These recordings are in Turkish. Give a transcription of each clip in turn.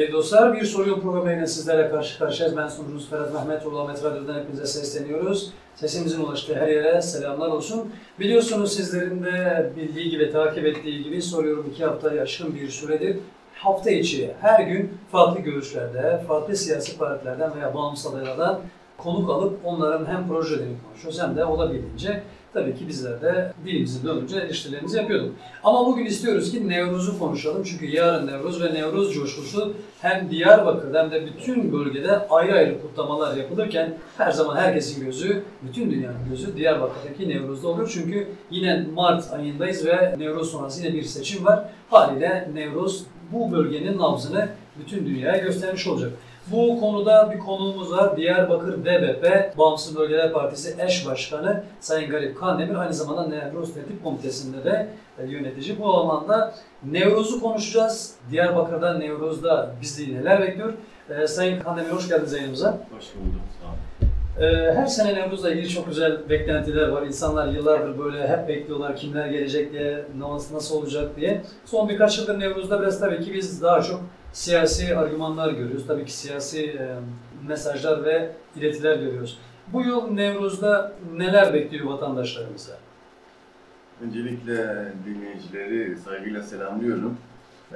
Değerli dostlar, bir soruyor programıyla sizlerle karşı karşıyayız. Ben sunucunuz Ferhat Mehmetoğlu, Ahmet Radyo'dan hepinize sesleniyoruz. Sesimizin ulaştığı her yere selamlar olsun. Biliyorsunuz sizlerin de bildiği gibi, takip ettiği gibi soruyorum iki haftayı aşkın bir süredir. Hafta içi her gün farklı görüşlerde, farklı siyasi partilerden veya bağımsız adaylardan konuk alıp onların hem projelerini konuşuyoruz hem de olabildiğince tabii ki bizler de dilimizi dönünce eleştirilerimizi yapıyorduk. Ama bugün istiyoruz ki Nevruz'u konuşalım. Çünkü yarın Nevruz ve Nevruz coşkusu hem Diyarbakır'da hem de bütün bölgede ayrı ayrı kutlamalar yapılırken her zaman herkesin gözü, bütün dünyanın gözü Diyarbakır'daki Nevruz'da olur. Çünkü yine Mart ayındayız ve Nevruz sonrası yine bir seçim var. Haliyle Nevruz bu bölgenin nabzını bütün dünyaya göstermiş olacak. Bu konuda bir konuğumuz var. Diyarbakır DBP Bağımsız Bölgeler Partisi eş başkanı Sayın Garip Kandemir. Aynı zamanda Nevruz Tertip Komitesi'nde de e, yönetici. Bu alanda Nevruz'u konuşacağız. Diyarbakır'da Nevruz'da bizi neler bekliyor? E, Sayın Kandemir hoş geldiniz yayınımıza. Hoş bulduk. Sağ olun. E, her sene Nevruz'la ilgili çok güzel beklentiler var. İnsanlar yıllardır böyle hep bekliyorlar kimler gelecek diye, nasıl olacak diye. Son birkaç yıldır Nevruz'da biraz tabii ki biz daha çok siyasi argümanlar görüyoruz. Tabii ki siyasi e, mesajlar ve iletiler görüyoruz. Bu yıl Nevruz'da neler bekliyor vatandaşlarımıza? Öncelikle dinleyicileri saygıyla selamlıyorum.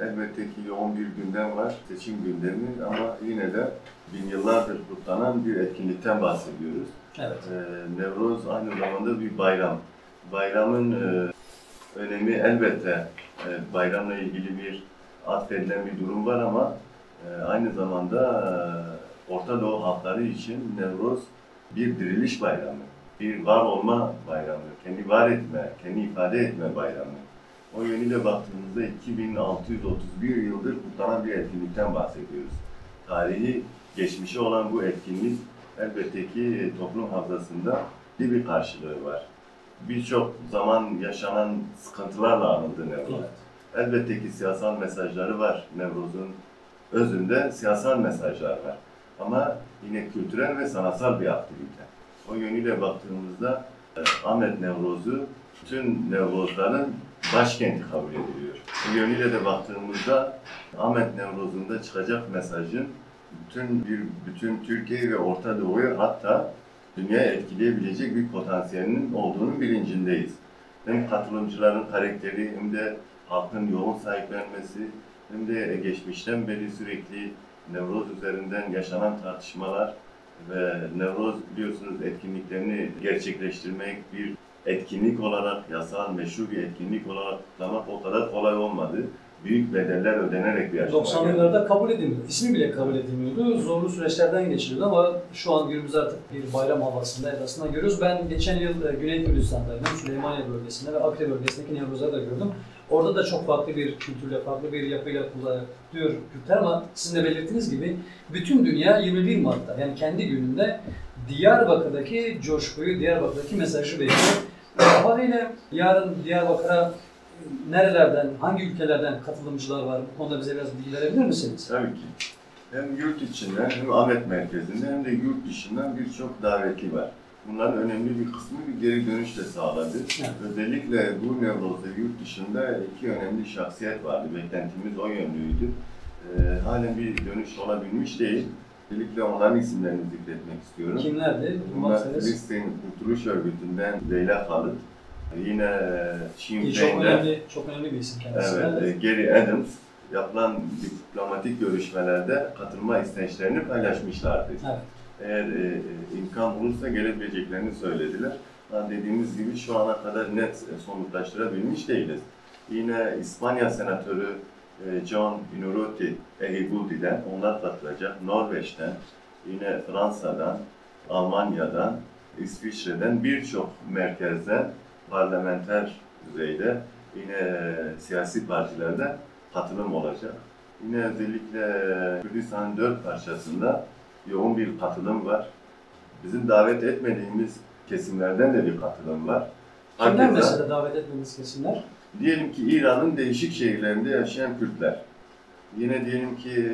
Elbette ki yoğun bir gündem var, seçim gündemi ama yine de bin yıllardır kutlanan bir etkinlikten bahsediyoruz. Evet. Ee, Nevruz aynı zamanda bir bayram. Bayramın e, önemi elbette e, bayramla ilgili bir atfedilen bir durum var ama e, aynı zamanda e, Orta Doğu halkları için Nevruz bir diriliş bayramı, bir var olma bayramı, kendi var etme, kendi ifade etme bayramı. O yönüyle baktığımızda 2631 yıldır kutlanan bir etkinlikten bahsediyoruz. Tarihi geçmişi olan bu etkinlik elbette ki toplum hafızasında bir bir karşılığı var. Birçok zaman yaşanan sıkıntılarla anıldı Nevruz. Evet. Elbette ki siyasal mesajları var Nevruz'un özünde siyasal mesajlar var. Ama yine kültürel ve sanatsal bir aktivite. O yönüyle baktığımızda e, Ahmet Nevruz'u bütün Nevruzların başkenti kabul ediliyor. Bu yönüyle de baktığımızda Ahmet Nevruz'un da çıkacak mesajın bütün bir bütün Türkiye ve Orta Doğu'yu hatta dünyayı etkileyebilecek bir potansiyelinin olduğunun bilincindeyiz. Hem katılımcıların karakteri hem de halkın yoğun sahiplenmesi hem de geçmişten beri sürekli Nevroz üzerinden yaşanan tartışmalar ve Nevroz biliyorsunuz etkinliklerini gerçekleştirmek bir etkinlik olarak, yasal, meşru bir etkinlik olarak kutlamak o kadar kolay olmadı. Büyük bedeller ödenerek bir aşama 90'lı geldi. yıllarda kabul edilmiyordu. İsmi bile kabul edilmiyordu. Zorlu süreçlerden geçiliyordu ama şu an günümüz artık bir bayram havasında edasından görüyoruz. Ben geçen yıl e, Güney Kürdistan'daydım. Süleymaniye bölgesinde ve Akre bölgesindeki Nevruz'da da gördüm. Orada da çok farklı bir kültürle, farklı bir yapıyla kutluyor Kürtler ama sizin de belirttiğiniz gibi bütün dünya 21 Mart'ta yani kendi gününde Diyarbakır'daki coşkuyu, Diyarbakır'daki mesajı bekliyor. E, Haliyle yarın Diyarbakır'a nerelerden, hangi ülkelerden katılımcılar var? Bu konuda bize biraz bilgi verebilir misiniz? Tabii ki. Hem yurt içinden hem Ahmet merkezinde hem de yurt dışından birçok davetli var. Bunların önemli bir kısmı bir geri dönüş de sağladı. Evet. Özellikle bu Nevroz'da yurt dışında iki önemli şahsiyet vardı. Beklentimiz o yönlüydü. Ee, halen bir dönüş olabilmiş değil. Özellikle onların isimlerini zikretmek istiyorum. Kimlerdi? Bunlar. Filistin Kurtuluş Örgütü'nden Leyla Halit, yine Sinn Ki Çok önemli, çok önemli bir isim kendisi. Evet, e, Gary Adams yapılan diplomatik görüşmelerde katılma isteçlerini paylaşmışlardı. Evet. Eğer e, imkan bulursa gelebileceklerini söylediler. Ha, dediğimiz gibi şu ana kadar net e, somutlaştırabilmiş değiliz. Yine İspanya Senatörü e, John Inuruti Ehigudi'den onlar katılacak. Norveç'ten, yine Fransa'dan, Almanya'dan, İsviçre'den birçok merkezden parlamenter düzeyde yine e, siyasi partilerden katılım olacak. Yine özellikle Kürdistan'ın dört parçasında yoğun bir katılım var. Bizim davet etmediğimiz kesimlerden de bir katılım var. Kimler Hakeza- mesela davet etmeniz kesinler? Diyelim ki İran'ın değişik şehirlerinde yaşayan Kürtler. Yine diyelim ki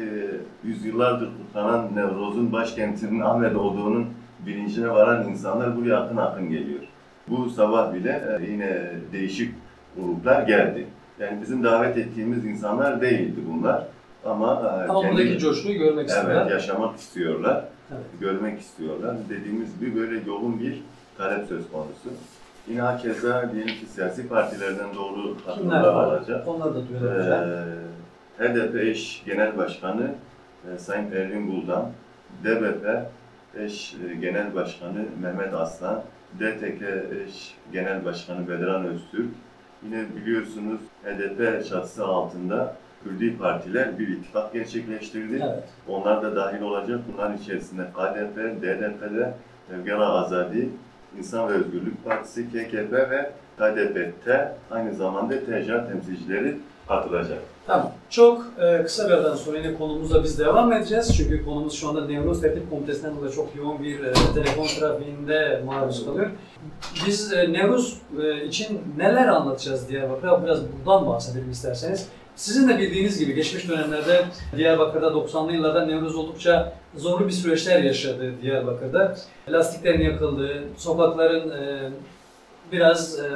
yüzyıllardır kutlanan Nevroz'un başkentinin Ahmet olduğunun bilincine varan insanlar buraya akın akın geliyor. Bu sabah bile e, yine değişik gruplar geldi. Yani bizim davet ettiğimiz insanlar değildi bunlar. Ama, e, Ama kendi- buradaki coşkuyu görmek istiyorlar. Evet, yaşamak istiyorlar, Evet. görmek istiyorlar. Dediğimiz gibi böyle yoğun bir talep söz konusu. Yine hakeza diyelim ki siyasi partilerden doğru katılımlar olacak. Onları da duyuracağım. Ee, HDP eş genel başkanı e, Sayın Ervin Buldan, DBP eş e, genel başkanı Mehmet Aslan, DTK eş genel başkanı Bedran Öztürk. Yine biliyorsunuz HDP çatısı altında Kürdi partiler bir ittifak gerçekleştirdi. Evet. Onlar da dahil olacak. Bunların içerisinde KDP, DDP'de Evgara Azadi, İnsan ve Özgürlük Partisi, KKP ve KDP'te aynı zamanda TCA temsilcileri katılacak. Tamam. Çok e, kısa bir aradan sonra yine konumuza biz devam edeceğiz. Çünkü konumuz şu anda Nevruz Tehdit Komitesi'nden dolayı çok yoğun bir e, telefon trafiğinde maruz kalıyor. Biz e, Nevruz e, için neler anlatacağız Diyarbakır'a? Biraz buradan bahsedelim isterseniz. Sizin de bildiğiniz gibi geçmiş dönemlerde Diyarbakır'da 90'lı yıllarda Nevruz oldukça zorlu bir süreçler yaşadı Diyarbakır'da. Lastiklerin yakıldığı, sokakların e, biraz e,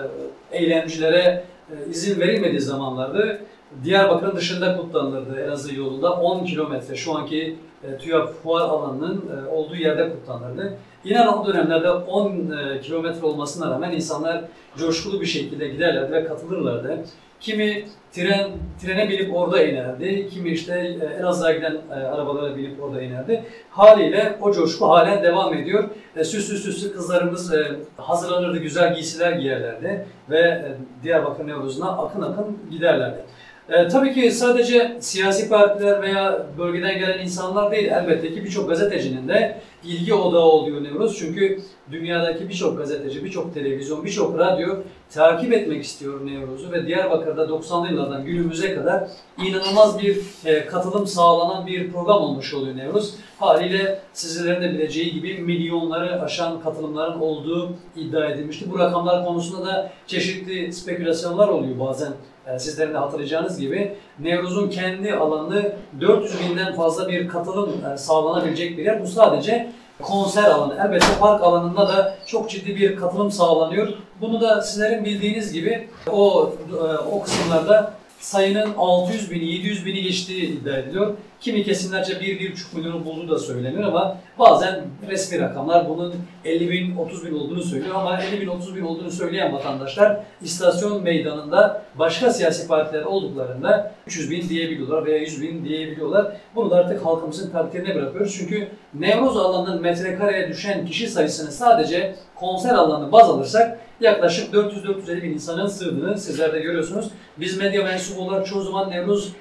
eylemcilere e, izin verilmediği zamanlarda Diyarbakır'ın dışında kutlanılırdı Elazığ yolunda 10 kilometre şu anki e, TÜYAP fuar alanının e, olduğu yerde kutlanırdı. İnan o dönemlerde 10 e, kilometre olmasına rağmen insanlar coşkulu bir şekilde giderlerdi ve katılırlardı. Kimi tren trene binip orada inerdi, kimi işte e, Elazığ'a giden e, arabalara binip orada inerdi. Haliyle o coşku halen devam ediyor. E, süslü süslü kızlarımız hazırlanırdı, güzel giysiler giyerlerdi ve Diyarbakır Nevruz'una akın akın giderlerdi. E, tabii ki sadece siyasi partiler veya bölgeden gelen insanlar değil, elbette ki birçok gazetecinin de ilgi odağı oluyor Nevruz. Çünkü dünyadaki birçok gazeteci, birçok televizyon, birçok radyo takip etmek istiyor Nevruz'u ve Diyarbakır'da 90'lı yıllardan günümüze kadar inanılmaz bir e, katılım sağlanan bir program olmuş oluyor Nevruz. Haliyle sizlerin de bileceği gibi milyonları aşan katılımların olduğu iddia edilmişti. Bu rakamlar konusunda da çeşitli spekülasyonlar oluyor bazen. E, Sizlerin de hatırlayacağınız gibi Nevruz'un kendi alanı 400 binden fazla bir katılım e, sağlanabilecek bir yer. Bu sadece konser alanı. Elbette park alanında da çok ciddi bir katılım sağlanıyor. Bunu da sizlerin bildiğiniz gibi o e, o kısımlarda sayının 600 bini, 700 bini geçtiği iddia ediliyor. Kimi kesimlerce 1-1,5 milyonu bulduğu da söyleniyor ama bazen resmi rakamlar bunun 50 bin, 30 bin olduğunu söylüyor ama 50 bin, 30 bin olduğunu söyleyen vatandaşlar istasyon meydanında başka siyasi partiler olduklarında 300 bin diyebiliyorlar veya 100 bin diyebiliyorlar. Bunu da artık halkımızın takdirine bırakıyoruz. Çünkü Nevruz alanının metrekareye düşen kişi sayısını sadece konser alanını baz alırsak yaklaşık 400-450 bin insanın sığdığını sizler de görüyorsunuz. Biz medya mensubu olarak çoğu zaman Nevruz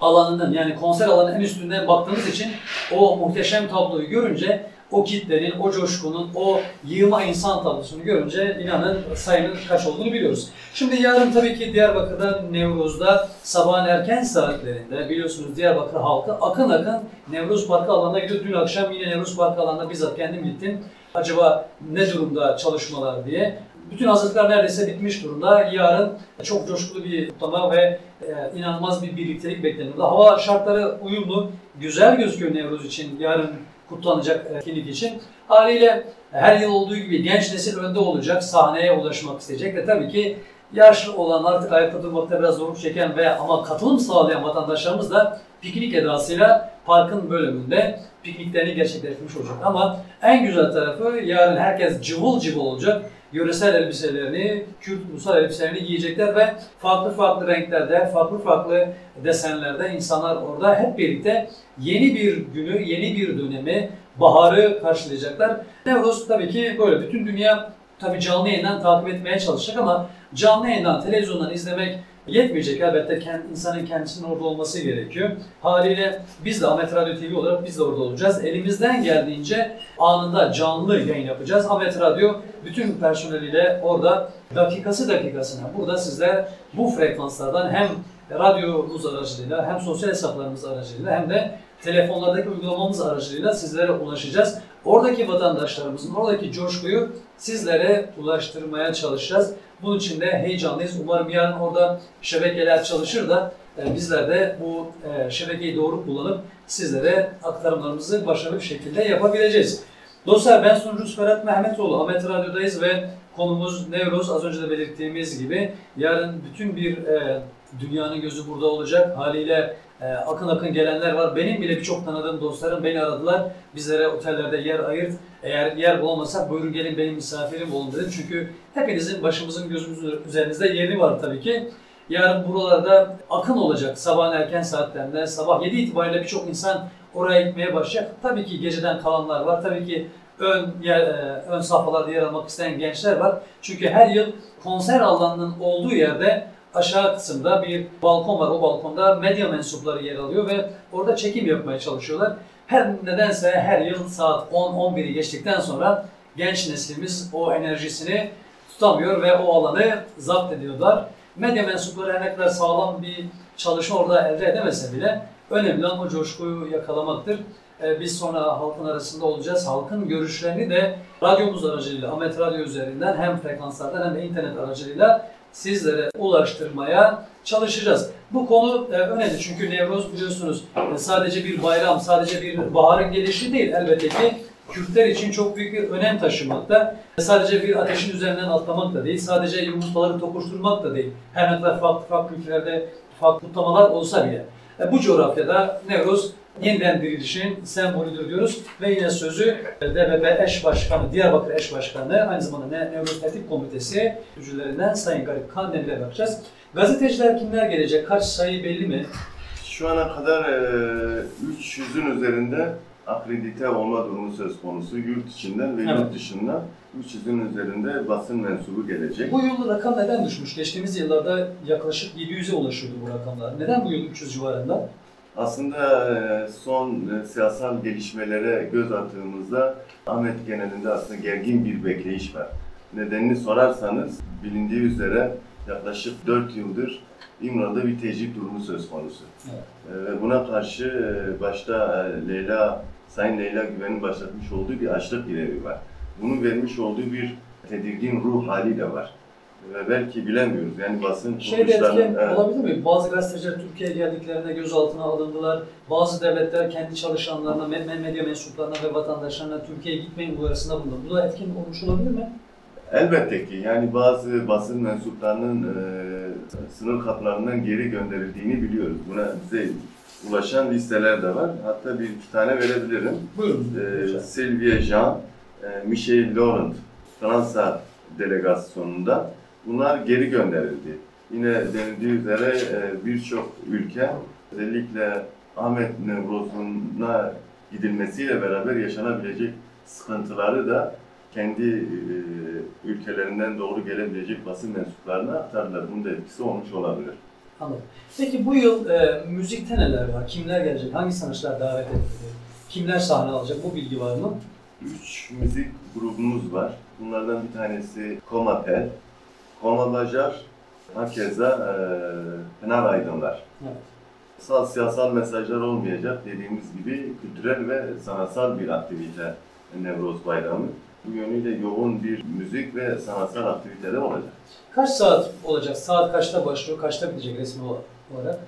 alanının yani konser alanının en üstünden baktığımız için o muhteşem tabloyu görünce o kitlenin, o coşkunun, o yığma insan tablosunu görünce inanın sayının kaç olduğunu biliyoruz. Şimdi yarın tabii ki Diyarbakır'da Nevruz'da sabahın erken saatlerinde biliyorsunuz Diyarbakır halkı akın akın Nevruz Parkı alanına gidiyor. Dün akşam yine Nevruz Parkı alanına bizzat kendim gittim. Acaba ne durumda çalışmalar diye. Bütün hazırlıklar neredeyse bitmiş durumda. Yarın çok coşkulu bir kutlama ve e, inanılmaz bir birliktelik bekleniyor. Hava şartları uyumlu, güzel gözüküyor Nevruz için yarın kutlanacak etkinlik için. Haliyle her yıl olduğu gibi genç nesil önde olacak, sahneye ulaşmak isteyecek ve tabii ki yaşlı olan artık ayakta durmakta biraz zorluk çeken ve ama katılım sağlayan vatandaşlarımız da piknik edasıyla parkın bölümünde pikniklerini gerçekleştirmiş olacak. Ama en güzel tarafı yarın herkes cıvıl cıvıl olacak. Yöresel elbiselerini, Kürt ulusal elbiselerini giyecekler ve farklı farklı renklerde, farklı farklı desenlerde insanlar orada hep birlikte yeni bir günü, yeni bir dönemi, baharı karşılayacaklar. Nevruz tabii ki böyle bütün dünya tabii canlı yayından takip etmeye çalışacak ama canlı yayından, televizyondan izlemek yetmeyecek. Elbette kend- insanın kendisinin orada olması gerekiyor. Haliyle biz de Ahmet Radyo TV olarak biz de orada olacağız. Elimizden geldiğince anında canlı yayın yapacağız. Ahmet Radyo bütün personeliyle orada dakikası dakikasına burada sizler bu frekanslardan hem radyomuz aracılığıyla hem sosyal hesaplarımız aracılığıyla hem de telefonlardaki uygulamamız aracılığıyla sizlere ulaşacağız. Oradaki vatandaşlarımızın oradaki coşkuyu sizlere ulaştırmaya çalışacağız. Bunun için de heyecanlıyız. Umarım yarın orada şebekeler çalışır da e, bizler de bu e, şebekeyi doğru kullanıp sizlere aktarımlarımızı başarılı bir şekilde yapabileceğiz. Dostlar ben sunucunuz Ferhat Mehmetoğlu. Ahmet Radyo'dayız ve konumuz Nevruz. Az önce de belirttiğimiz gibi yarın bütün bir e, dünyanın gözü burada olacak. Haliyle Ee, akın akın gelenler var. Benim bile birçok tanıdığım dostlarım beni aradılar. Bizlere otellerde yer ayırt. Eğer yer bulamasak buyurun gelin benim misafirim olun dedim. Çünkü hepinizin başımızın gözümüzün üzerinizde yeri var tabii ki. Yarın buralarda akın olacak sabahın erken saatlerinde. Sabah 7 itibariyle birçok insan oraya gitmeye başlayacak. Tabii ki geceden kalanlar var. Tabii ki ön yer, e, ön safhalarda yer almak isteyen gençler var. Çünkü her yıl konser alanının olduğu yerde aşağı kısımda bir balkon var. O balkonda medya mensupları yer alıyor ve orada çekim yapmaya çalışıyorlar. Her nedense her yıl saat 10-11'i geçtikten sonra genç neslimiz o enerjisini tutamıyor ve o alanı zapt ediyorlar. Medya mensupları her ne kadar sağlam bir çalışma orada elde edemese bile önemli olan o coşkuyu yakalamaktır. Ee, Biz sonra halkın arasında olacağız. Halkın görüşlerini de radyomuz aracılığıyla, Ahmet Radyo üzerinden hem frekanslardan hem de internet aracılığıyla sizlere ulaştırmaya çalışacağız. Bu konu e, önemli çünkü Nevroz biliyorsunuz e, sadece bir bayram, sadece bir baharın gelişi değil. Elbette ki Kürtler için çok büyük bir önem taşımakta. Sadece bir ateşin üzerinden atlamak da değil, sadece yumurtaları tokuşturmak da değil. Her ne kadar farklı farklı ülkelerde farklı kutlamalar olsa bile. E, Bu coğrafyada Nevroz yeniden dirilişin sembolüdür diyoruz. Ve yine sözü e, DBP eş başkanı, Diyarbakır eş başkanı, aynı zamanda Ne- Tertip Komitesi ücülerinden Sayın Garip Kandemir'e bakacağız. Gazeteciler kimler gelecek? Kaç sayı belli mi? Şu ana kadar e, 300'ün üzerinde akredite olma durumu söz konusu. Yurt içinden ve Evet. yurt dışından 300'ün üzerinde basın mensubu gelecek. Bu yıl rakam neden düşmüş? Geçtiğimiz yıllarda yaklaşık 700'e ulaşıyordu bu rakamlar. Neden bu yıl 300 civarında? Aslında son siyasal gelişmelere göz attığımızda Ahmet genelinde aslında gergin bir bekleyiş var. Nedenini sorarsanız bilindiği üzere yaklaşık 4 yıldır İmralı'da bir tecrit durumu söz konusu. Evet. Ve buna karşı başta Leyla, Sayın Leyla Güven'in başlatmış olduğu bir açlık grevi var. Bunun vermiş olduğu bir tedirgin ruh hali de var. Ve belki bilemiyoruz yani basın Şeyde etken evet. olabilir mi? Bazı gazeteciler Türkiye'ye geldiklerinde gözaltına alındılar. Bazı devletler kendi çalışanlarına, med- medya mensuplarına ve vatandaşlarına Türkiye'ye gitmeyin uyarısında bulundu. Bu da etkin olmuş olabilir mi? Elbette ki yani bazı basın mensuplarının e, sınır kapılarından geri gönderildiğini biliyoruz. Buna bize ulaşan listeler de var. Hatta bir iki tane verebilirim. Buyurun. E. Sylvie Jean, e, Michel Laurent, Fransa delegasyonunda bunlar geri gönderildi. Yine denildiği üzere e, birçok ülke özellikle Ahmet Nevroz'una gidilmesiyle beraber yaşanabilecek sıkıntıları da kendi e, ülkelerinden doğru gelebilecek basın mensuplarına aktardılar. Bunun da etkisi olmuş olabilir. Anladım. Peki bu yıl e, müzikte neler var? Kimler gelecek? Hangi sanatçılar davet edildi? Kimler sahne alacak? Bu bilgi var mı? Üç müzik grubumuz var. Bunlardan bir tanesi Komapel, Bajar, hakeza e, Pınar Aydınlar. Evet. Sal siyasal mesajlar olmayacak dediğimiz gibi kültürel ve sanatsal bir aktivite Nevroz Bayramı. Bu yönüyle yoğun bir müzik ve sanatsal aktiviteler olacak. Kaç saat olacak? Saat kaçta başlıyor? Kaçta bitecek resmi olarak?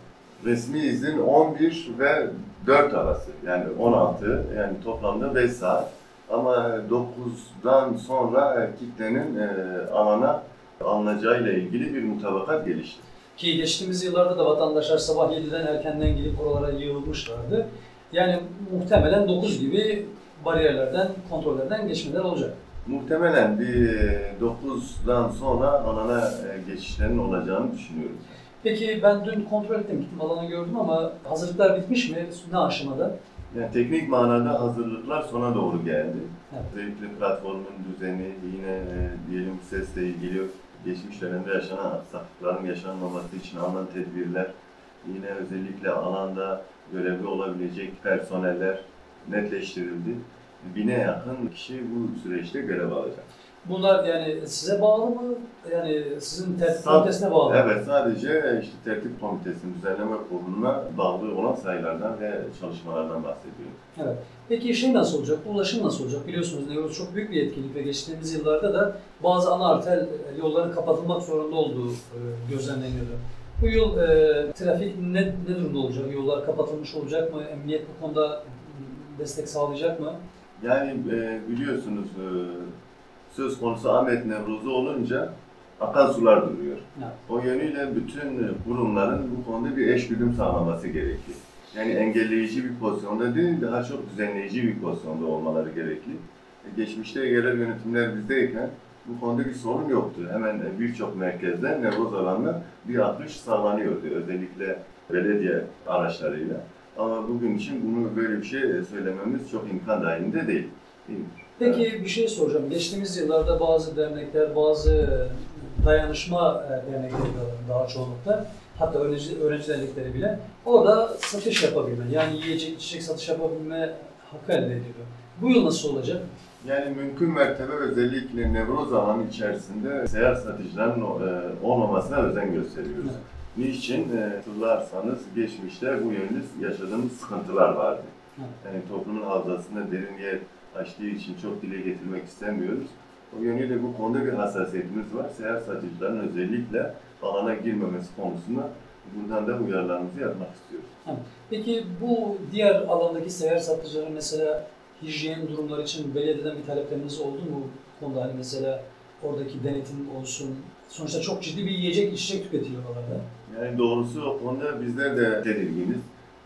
Resmi izin 11 ve 4 arası yani 16 yani toplamda 5 saat. Ama 9'dan sonra kitlenin e, alana alınacağıyla ilgili bir mutabakat gelişti. Ki geçtiğimiz yıllarda da vatandaşlar sabah 7'den erkenden gelip oralara yığılmışlardı. Yani muhtemelen 9 gibi bariyerlerden, kontrollerden geçmeler olacak. Muhtemelen bir e, 9'dan sonra alana e, geçişlerin olacağını düşünüyorum. Peki ben dün kontrol ettim, gittim alanı gördüm ama hazırlıklar bitmiş mi? Ne aşamada? Yani teknik manada hazırlıklar sona doğru geldi. Evet. Özellikle platformun düzeni, yine e, diyelim sesle ilgili geçmiş dönemde yaşanan aksaklıkların yaşanmaması için alınan tedbirler, yine özellikle alanda görevli olabilecek personeller netleştirildi. Bine yakın kişi bu süreçte görev alacak. Bunlar yani size bağlı mı? Yani sizin tertip komitesine bağlı mı? Evet, sadece işte tertip komitesinin düzenleme kuruluna bağlı olan sayılardan ve çalışmalardan bahsediyorum. Evet. Peki şey nasıl olacak? Ulaşım nasıl olacak? Biliyorsunuz Nevroz çok büyük bir etkinlik ve geçtiğimiz yıllarda da bazı ana arter yolların kapatılmak zorunda olduğu e, gözlemleniyordu. Bu yıl e, trafik ne, ne durumda olacak? Yollar kapatılmış olacak mı? Emniyet bu konuda destek sağlayacak mı? Yani e, biliyorsunuz e, söz konusu Ahmet Nevruz'u olunca akan sular duruyor. Evet. O yönüyle bütün kurumların bu konuda bir eşgüdüm sağlaması gerekli. Yani engelleyici bir pozisyonda değil, daha çok düzenleyici bir pozisyonda olmaları gerekli. E, Geçmişte yerel yönetimler bizdeyken bu konuda bir sorun yoktu. Hemen birçok merkezde nevroz alanına bir akış sağlanıyordu. Özellikle belediye araçlarıyla. Ama bugün için bunu böyle bir şey söylememiz çok imkan dahilinde değil. Peki bir şey soracağım. Geçtiğimiz yıllarda bazı dernekler, bazı dayanışma e, dernekleri de daha çoğunlukla, hatta öğrenci, öğrenci dernekleri bile orada satış yapabilme, yani yiyecek, içecek satış yapabilme hakkı elde ediyor. Bu yıl nasıl olacak? Yani mümkün mertebe özellikle nevroz alanı içerisinde seyahat satıcıların e, olmamasına özen gösteriyoruz. Evet. Niçin? E, hatırlarsanız geçmişte bu yönlü yaşadığımız sıkıntılar vardı. Evet. Yani toplumun hafızasında derin yer açtığı için çok dile getirmek istemiyoruz. O yönüyle bu konuda bir hassasiyetimiz var. Seyahat satıcıların özellikle alana girmemesi konusunda buradan da uyarılarımızı yapmak istiyoruz. Peki bu diğer alandaki seyyar satıcıların mesela hijyen durumları için belediyeden bir talepleriniz oldu mu? Bu konuda hani mesela oradaki denetim olsun. Sonuçta çok ciddi bir yiyecek içecek tüketiyor oralarda. Yani doğrusu o konuda bizler de tedirginiz.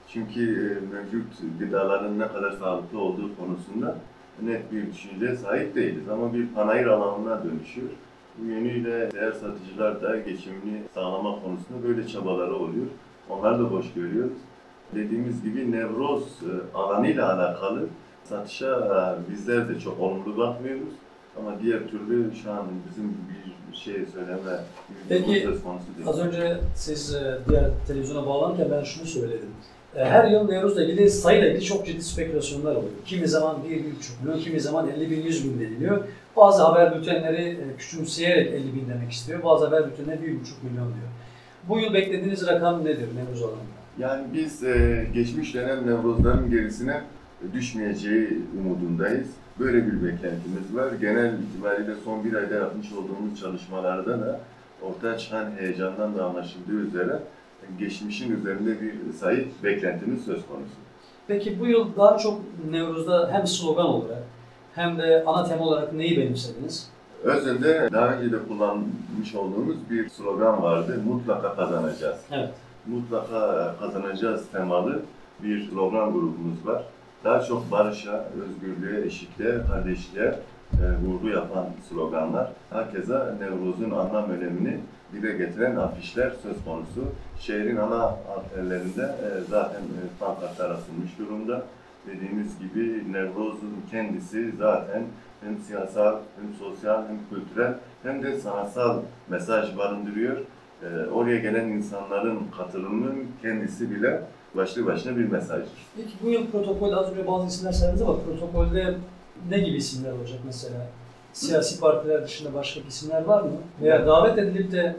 Çünkü e, mevcut gıdaların ne kadar sağlıklı olduğu konusunda net bir düşünceye sahip değiliz. Ama bir panayır alanına dönüşüyor. Bu yönüyle değer satıcılar da geçimini sağlama konusunda böyle çabaları oluyor. Onları da boş görüyoruz. Dediğimiz gibi nevroz e, alanıyla alakalı satışa e, bizler de çok olumlu bakmıyoruz. Ama diğer türlü şu an bizim bir şey söyleme Peki, bir söz konusu değil. Az önce siz e, diğer televizyona bağlanırken ben şunu söyledim. E, Her yıl Nevruz'la ilgili sayıyla ilgili çok ciddi spekülasyonlar oluyor. Kimi zaman 1-1,5 milyon, kimi zaman 50 bin, 100 bin deniliyor. Bazı haber bültenleri e, küçümseyerek 50 bin demek istiyor. Bazı haber bültenleri 1,5 milyon diyor. Bu yıl beklediğiniz rakam nedir Nevruz alanında? Yani biz e, geçmiş dönem Nevrozların gerisine düşmeyeceği umudundayız. Böyle bir beklentimiz var. Genel itibariyle son bir ayda yapmış olduğumuz çalışmalarda da ortaya çıkan heyecandan da anlaşıldığı üzere geçmişin üzerinde bir sayı beklentimiz söz konusu. Peki bu yıl daha çok Nevruz'da hem slogan olarak hem de ana tema olarak neyi benimsediniz? Özünde daha önce de kullanmış olduğumuz bir slogan vardı. Mutlaka kazanacağız. Evet. mutlaka kazanacağız temalı bir slogan grubumuz var. Daha çok barışa, özgürlüğe, eşitliğe, kardeşliğe e, vurgu yapan sloganlar. Hakeza Nevruz'un anlam önemini dile getiren afişler söz konusu. Şehrin ana arterlerinde e, zaten e, pankartlar asılmış durumda. Dediğimiz gibi Nevruz'un kendisi zaten hem siyasal, hem sosyal, hem kültürel, hem de sanatsal mesaj barındırıyor. Ee, oraya gelen insanların katılımının kendisi bile başlı başına bir mesajdır. Peki bu yıl protokolde az önce bazı isimler saydınız ama protokolde ne gibi isimler olacak mesela? Siyasi partiler dışında başka isimler var mı? Veya davet edilip de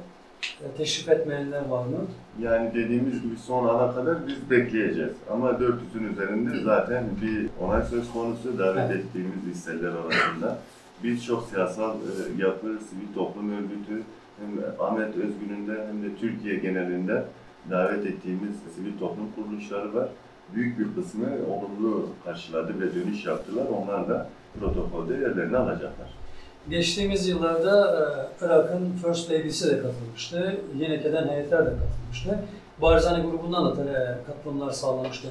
e, teşrif etmeyenler var mı? Yani dediğimiz gibi son ana kadar biz bekleyeceğiz. Ama 400'ün üzerinde zaten bir onay söz konusu davet Evet. ettiğimiz listeler arasında. Birçok siyasal e, yapı, sivil toplum örgütü, hem Ahmet Özgün'ün de hem de Türkiye genelinde davet ettiğimiz sivil toplum kuruluşları var. Büyük bir kısmı olumlu karşıladı ve dönüş yaptılar. Onlar da protokolde yerlerini alacaklar. Geçtiğimiz yıllarda e, Irak'ın First Lady'si de katılmıştı. Yeneke'den heyetler de katılmıştı. Barzani grubundan da e, katılımlar sağlamıştı.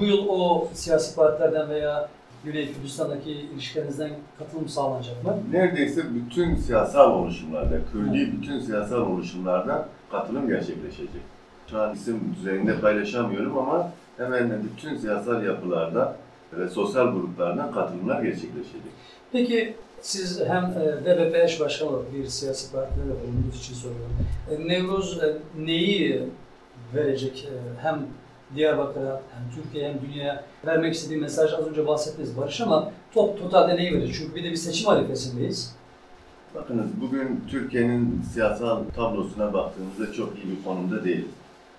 Bu yıl o siyasi partilerden veya Güney Kürdistan'daki ilişkilerinizden katılım sağlanacak mı? Neredeyse bütün siyasal oluşumlarda, Kürdi bütün siyasal oluşumlarda katılım gerçekleşecek. Şu an isim düzeyinde paylaşamıyorum ama hemen bütün siyasal yapılarda ve sosyal gruplardan katılımlar gerçekleşecek. Peki siz hem e, DBP eş başkanı olarak bir siyasi partide de bulunduğunuz için soruyorum. E, Nevruz e, neyi verecek hem Diyarbakır'a hem Türkiye'ye hem dünyaya vermek istediği mesaj az önce bahsettiniz Barış ama top totalde neyi verecek? Çünkü bir de bir seçim arifesindeyiz. Bakınız bugün Türkiye'nin siyasal tablosuna baktığımızda çok iyi bir konumda değiliz.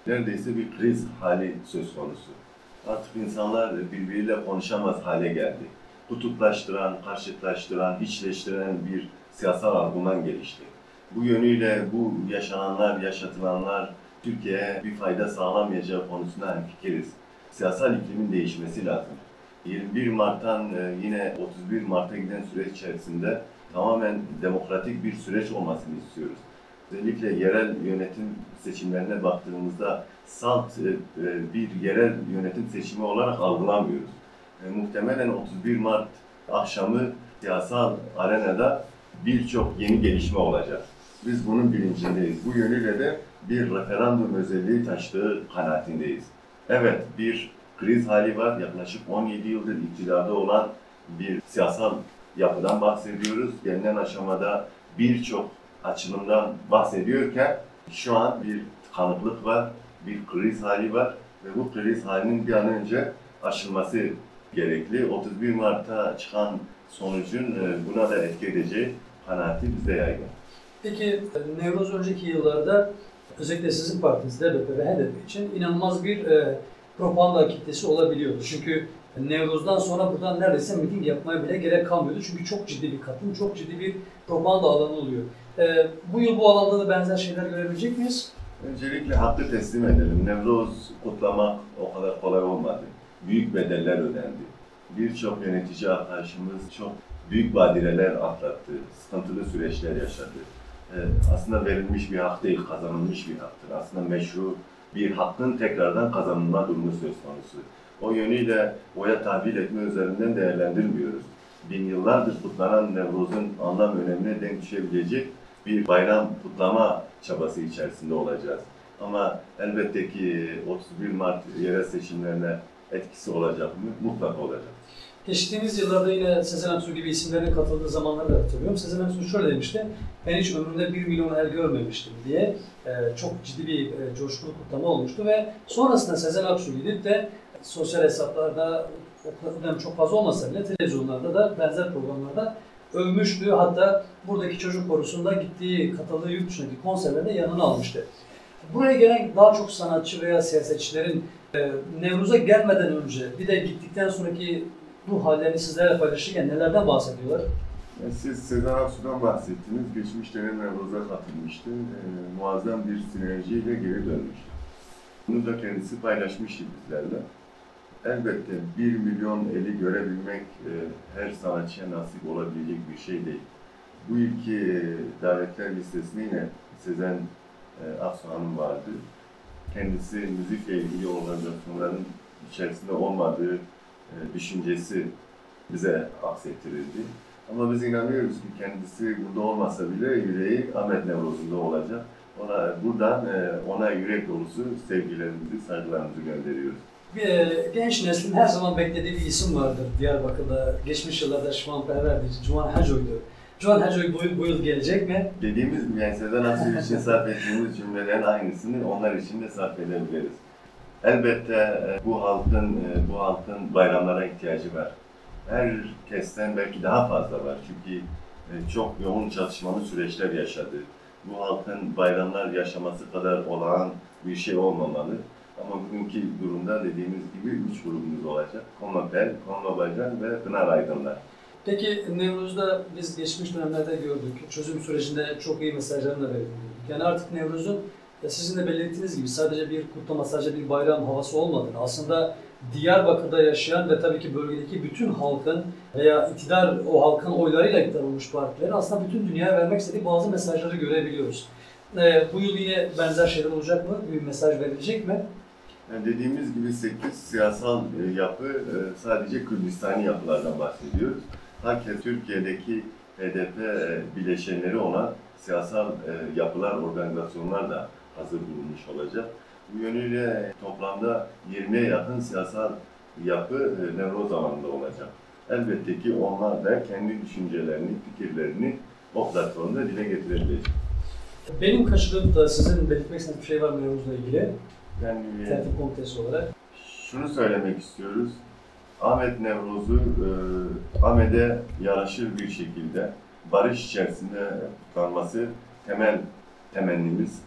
Neredeyse bir kriz hali söz konusu. Artık insanlar birbiriyle konuşamaz hale geldi. Kutuplaştıran, karşıtlaştıran, içleştiren bir siyasal argüman gelişti. Bu yönüyle bu yaşananlar, yaşatılanlar Türkiye'ye bir fayda sağlamayacağı konusunda hemfikiriz. Siyasal iklimin değişmesi lazım. 21 Mart'tan e, yine 31 Mart'a giden süreç içerisinde tamamen demokratik bir süreç olmasını istiyoruz. Özellikle yerel yönetim seçimlerine baktığımızda salt e, e, bir yerel yönetim seçimi olarak algılamıyoruz. E, muhtemelen 31 Mart akşamı siyasal arenada birçok yeni gelişme olacak. Biz bunun bilincindeyiz. Bu yönüyle de bir referandum özelliği taşıdığı kanaatindeyiz. Evet, bir kriz hali var. Yaklaşık 17 yıldır iktidarda olan bir siyasal yapıdan bahsediyoruz. Gelinen aşamada birçok açılımdan bahsediyorken şu an bir tıkanıklık var, bir kriz hali var ve bu kriz halinin bir an önce aşılması gerekli. 31 Mart'ta çıkan sonucun e, buna da etki edeceği kanaati bizde yaygın. Peki Nevruz önceki yıllarda özellikle sizin partiniz DBP ve HDP için inanılmaz bir e, propaganda kitlesi olabiliyordu. Çünkü Nevruz'dan sonra buradan neredeyse miting yapmaya bile gerek kalmıyordu. Çünkü çok ciddi bir katılım, çok ciddi bir propaganda alanı oluyor. E, bu yıl bu alanda da benzer şeyler görebilecek miyiz? Öncelikle hakkı teslim edelim. Nevroz kutlamak o kadar kolay olmadı. Büyük bedeller ödendi. Birçok yönetici arkadaşımız çok büyük badireler atlattı. Sıkıntılı süreçler yaşadı. Ee, aslında verilmiş bir hak değil, kazanılmış bir haktır. Aslında meşru bir hakkın tekrardan kazanılma durumu söz konusu. O yönüyle oya tahvil etme üzerinden değerlendirmiyoruz. Bin yıllardır kutlanan Nevruz'un anlam önemine denk düşebilecek bir bayram kutlama çabası içerisinde olacağız. Ama elbette ki 31 Mart yerel seçimlerine etkisi olacak mı? Mutlaka olacak. Geçtiğimiz yıllarda yine Sezen Aksu gibi isimlerin katıldığı zamanları da hatırlıyorum. Sezen Aksu şöyle demişti, ben hiç ömrümde 1 milyon el görmemiştim diye e, çok ciddi bir e, coşkulu kutlama olmuştu ve sonrasında Sezen Aksu gidip de sosyal hesaplarda o dönem çok fazla olmasa bile televizyonlarda da benzer programlarda övmüştü. Hatta buradaki çocuk korusunda gittiği, katıldığı yurt dışındaki konserlerde yanına almıştı. Buraya gelen daha çok sanatçı veya siyasetçilerin e, Nevruz'a gelmeden önce bir de gittikten sonraki ruh hallerini sizlerle paylaşırken nelerden bahsediyorlar? Siz Sezen Aksu'dan bahsettiniz. Geçmiş dönem Nevruz'a katılmıştı. Ee, muazzam bir sinerjiyle geri dönmüştü. Bunu da kendisi paylaşmıştı bizlerle. Elbette 1 milyon eli görebilmek e, her sanatçıya nasip olabilecek bir şey değil. Bu ilki e, davetler listesinde yine Sezen e, Aksu Hanım vardı. Kendisi müzikle ilgili organizasyonların içerisinde olmadığı e, düşüncesi bize aksettirildi. Ama biz inanıyoruz ki kendisi burada olmasa bile yüreği Ahmet Nevruz'unda olacak. Ona, buradan e, ona yürek dolusu sevgilerimizi, saygılarımızı gönderiyoruz. Genç neslin her zaman beklediği bir isim vardır Diyarbakır'da. Geçmiş yıllarda şivanperverdi. Cuan Hacoy'du. Cuan Hacoy bu, bu yıl gelecek mi? Dediğimiz gibi yani Sezen Aksu için sarf ettiğimiz cümlelerin aynısını onlar için de sarf edebiliriz. Elbette e, bu halkın e, bu halkın bayramlara ihtiyacı var. Herkesten belki daha fazla var çünkü e, çok yoğun çatışmalı süreçler yaşadı. Bu halkın bayramlar yaşaması kadar olağan bir şey olmamalı. Ama bugünkü durumda dediğimiz gibi üç grubumuz olacak. Konmapel, Konmabacan ve Pınar Aydınlar. Peki Nevruz'da biz geçmiş dönemlerde gördük. Çözüm sürecinde çok iyi mesajların da verildi. Yani artık Nevruz'un sizin de belirttiğiniz gibi sadece bir kutlama, sadece bir bayram havası olmadığını, aslında Diyarbakır'da yaşayan ve tabii ki bölgedeki bütün halkın veya iktidar, o halkın oylarıyla iktidar olmuş partilerin aslında bütün dünyaya vermek istediği bazı mesajları görebiliyoruz. Ee, bu yıl yine benzer şeyler olacak mı? Bir mesaj verilecek mi? Yani dediğimiz gibi 8 siyasal e, yapı e, sadece Kürdistani yapılardan bahsediyoruz. Hakikaten Türkiye'deki HDP e, bileşenleri olan siyasal yapılar, organizasyonlar da hazır bulunmuş olacak. Bu yönüyle toplamda 20'ye yakın siyasal yapı Nevroz alanında olacak. Elbette ki onlar da kendi düşüncelerini, fikirlerini o platformda dile getirebilecek. Benim kaçırdığım da sizin belirtmek istediğiniz bir şey var mı Nevruz'la ilgili? Tertip komitesi olarak. Şunu söylemek istiyoruz. Ahmet Nevruz'u e, Ahmet'e yaraşır bir şekilde barış içerisinde kutlanması temel temennimiz.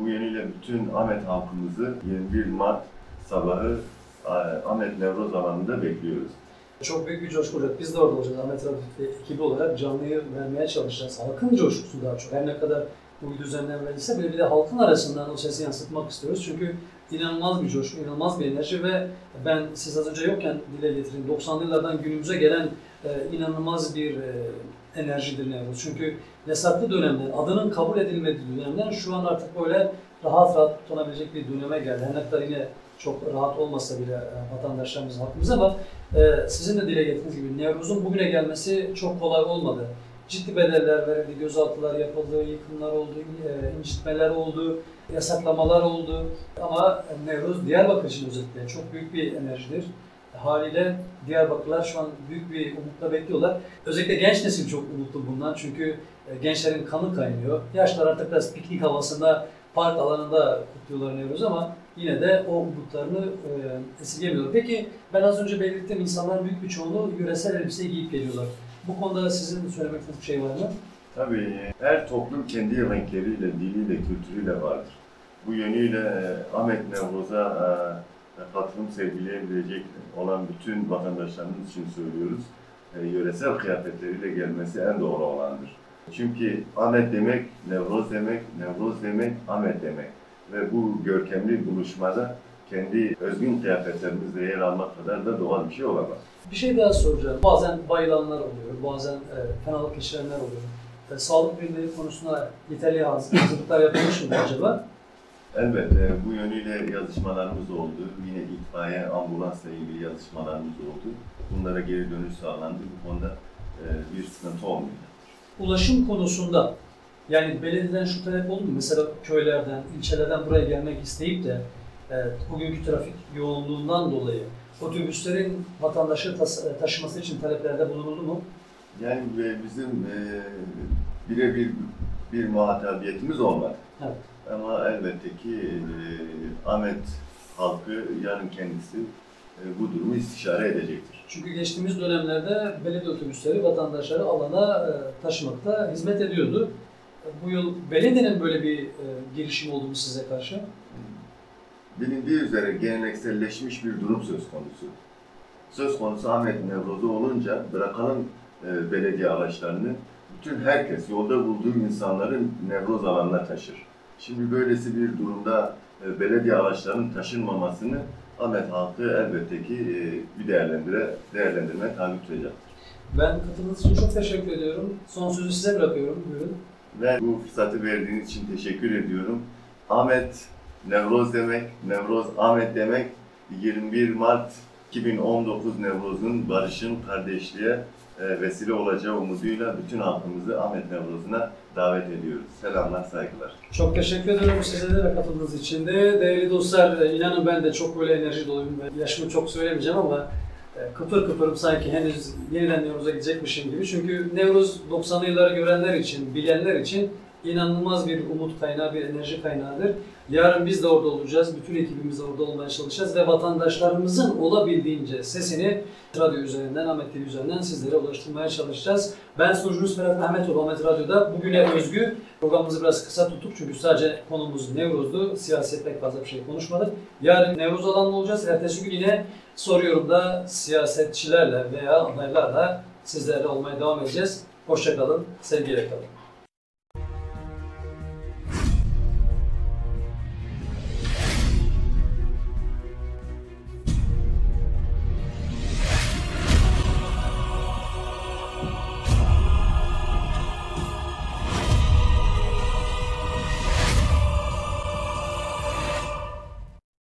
Bu yönüyle bütün Ahmet halkımızı 21 Mart sabahı e, Ahmet Nevruz alanında bekliyoruz. Çok büyük bir coşku olacak. Biz de orada olacağız. Ahmet Rafik ve ekibi olarak canlıyı vermeye çalışacağız. Halkın coşkusu daha çok. Her ne kadar bu düzenler verilse bile bir de halkın arasından o sesi yansıtmak istiyoruz. Çünkü inanılmaz bir coşku, inanılmaz bir enerji ve ben siz az önce yokken dile getireyim. 90'lı yıllardan günümüze gelen e, inanılmaz bir e, enerjidir Nevruz. Çünkü yasaklı dönemden, adının kabul edilmediği dönemden şu an artık böyle rahat rahat tutunabilecek bir döneme geldi. Her ne kadar yine çok rahat olmasa bile e, vatandaşlarımız, halkımız ama e, sizin de dile getirdiğiniz gibi Nevruz'un bugüne gelmesi çok kolay olmadı. Ciddi bedeller verildi, gözaltılar yapıldı, yıkımlar oldu, e, incitmeler oldu, yasaklamalar oldu. Ama Nevruz Diyarbakır için özellikle çok büyük bir enerjidir. Haliyle Diyarbakırlılar şu an büyük bir umutla bekliyorlar. Özellikle genç nesil çok umutlu bundan çünkü e, gençlerin kanı kaynıyor. Yaşlar artık biraz piknik havasında park alanında kutluyorlar Nevruz ama yine de o umutlarını e, esirgemiyorlar. Peki ben az önce belirttim insanların büyük bir çoğunluğu yöresel elbise giyip geliyorlar. Bu konuda sizin söylemek istediğiniz şey var mı? Tabii her toplum kendi renkleriyle, diliyle, kültürüyle vardır. Bu yönüyle e, Ahmet Nevruz'a e, katılım sergileyebilecek olan bütün vatandaşlarımız için söylüyoruz. E, yöresel kıyafetleriyle gelmesi en doğru olandır. Çünkü Ahmet demek, Nevruz demek, Nevruz demek, Ahmet demek. Ve bu görkemli buluşmada kendi özgün kıyafetlerimizle yer almak kadar da doğal bir şey olamaz. Bir şey daha soracağım. Bazen bayılanlar oluyor, bazen e, fenalık geçirenler oluyor. E, sağlık birimleri konusunda yeterli haz- hazırlıklar yapılmış mı acaba? Elbette bu yönüyle yazışmalarımız oldu. Yine itfaiye, ambulansla ilgili yazışmalarımız oldu. Bunlara geri dönüş sağlandı. Bu konuda e, bir sıkıntı olmuyor. Ulaşım konusunda yani belediyeden şu talep oldu mu? Mesela köylerden, ilçelerden buraya gelmek isteyip de e, bugünkü trafik yoğunluğundan dolayı otobüslerin vatandaşı tas- taşıması için taleplerde bulunuldu mu? Yani e, bizim e, birebir bir muhatabiyetimiz olmadı. Evet. Ama elbette ki e, Ahmet halkı yarın kendisi e, bu durumu istişare edecektir. Çünkü geçtiğimiz dönemlerde belediye otobüsleri vatandaşları alana e, taşımakta hizmet ediyordu. E, Bu yıl belediyenin böyle bir e, girişim oldu mu size karşı? Bilindiği üzere gelenekselleşmiş bir durum söz konusu. Söz konusu Ahmet Nevruz'u olunca bırakalım e, belediye araçlarını, bütün herkes yolda bulduğu insanların Nevruz alanına taşır. Şimdi böylesi bir durumda e, belediye araçlarının taşınmamasını Ahmet halkı elbette ki e, bir değerlendire, değerlendirmeye tabi tutacak. Ben katıldığınız için çok teşekkür ediyorum. Son sözü size bırakıyorum. Buyurun. Ve bu fırsatı verdiğiniz için teşekkür ediyorum. Ahmet Nevroz demek, Nevroz Ahmet demek 21 Mart 2019 Nevroz'un barışın, kardeşliğe e, vesile olacağı umuduyla bütün halkımızı Ahmet Nevroz'una davet ediyoruz. Selamlar, saygılar. Çok teşekkür ediyorum size de katıldığınız için de. Değerli dostlar, e, inanın ben de çok böyle enerji doluyum. Yaşımı çok söylemeyeceğim ama e, kıpır kıpırım sanki henüz yeniden Nevruz'a gidecekmişim gibi. Çünkü Nevruz 90'lı yılları görenler için, bilenler için inanılmaz bir umut kaynağı, bir enerji kaynağıdır. Yarın biz de orada olacağız. Bütün ekibimiz orada olmaya çalışacağız ve vatandaşlarımızın olabildiğince sesini radyo üzerinden, Ahmet TV üzerinden sizlere ulaştırmaya çalışacağız. Ben sunucunuz Ferhat Ahmetoğlu Ahmet Radyo'da. Bugüne özgü programımızı biraz kısa tuttuk çünkü sadece konumuz Nevruz'du. Siyaset pek fazla bir şey konuşmadık. Yarın Nevruz alanında olacağız. Ertesi gün yine soruyorum da siyasetçilerle veya adaylarla sizlerle olmaya devam edeceğiz. Hoşçakalın, sevgiyle kalın.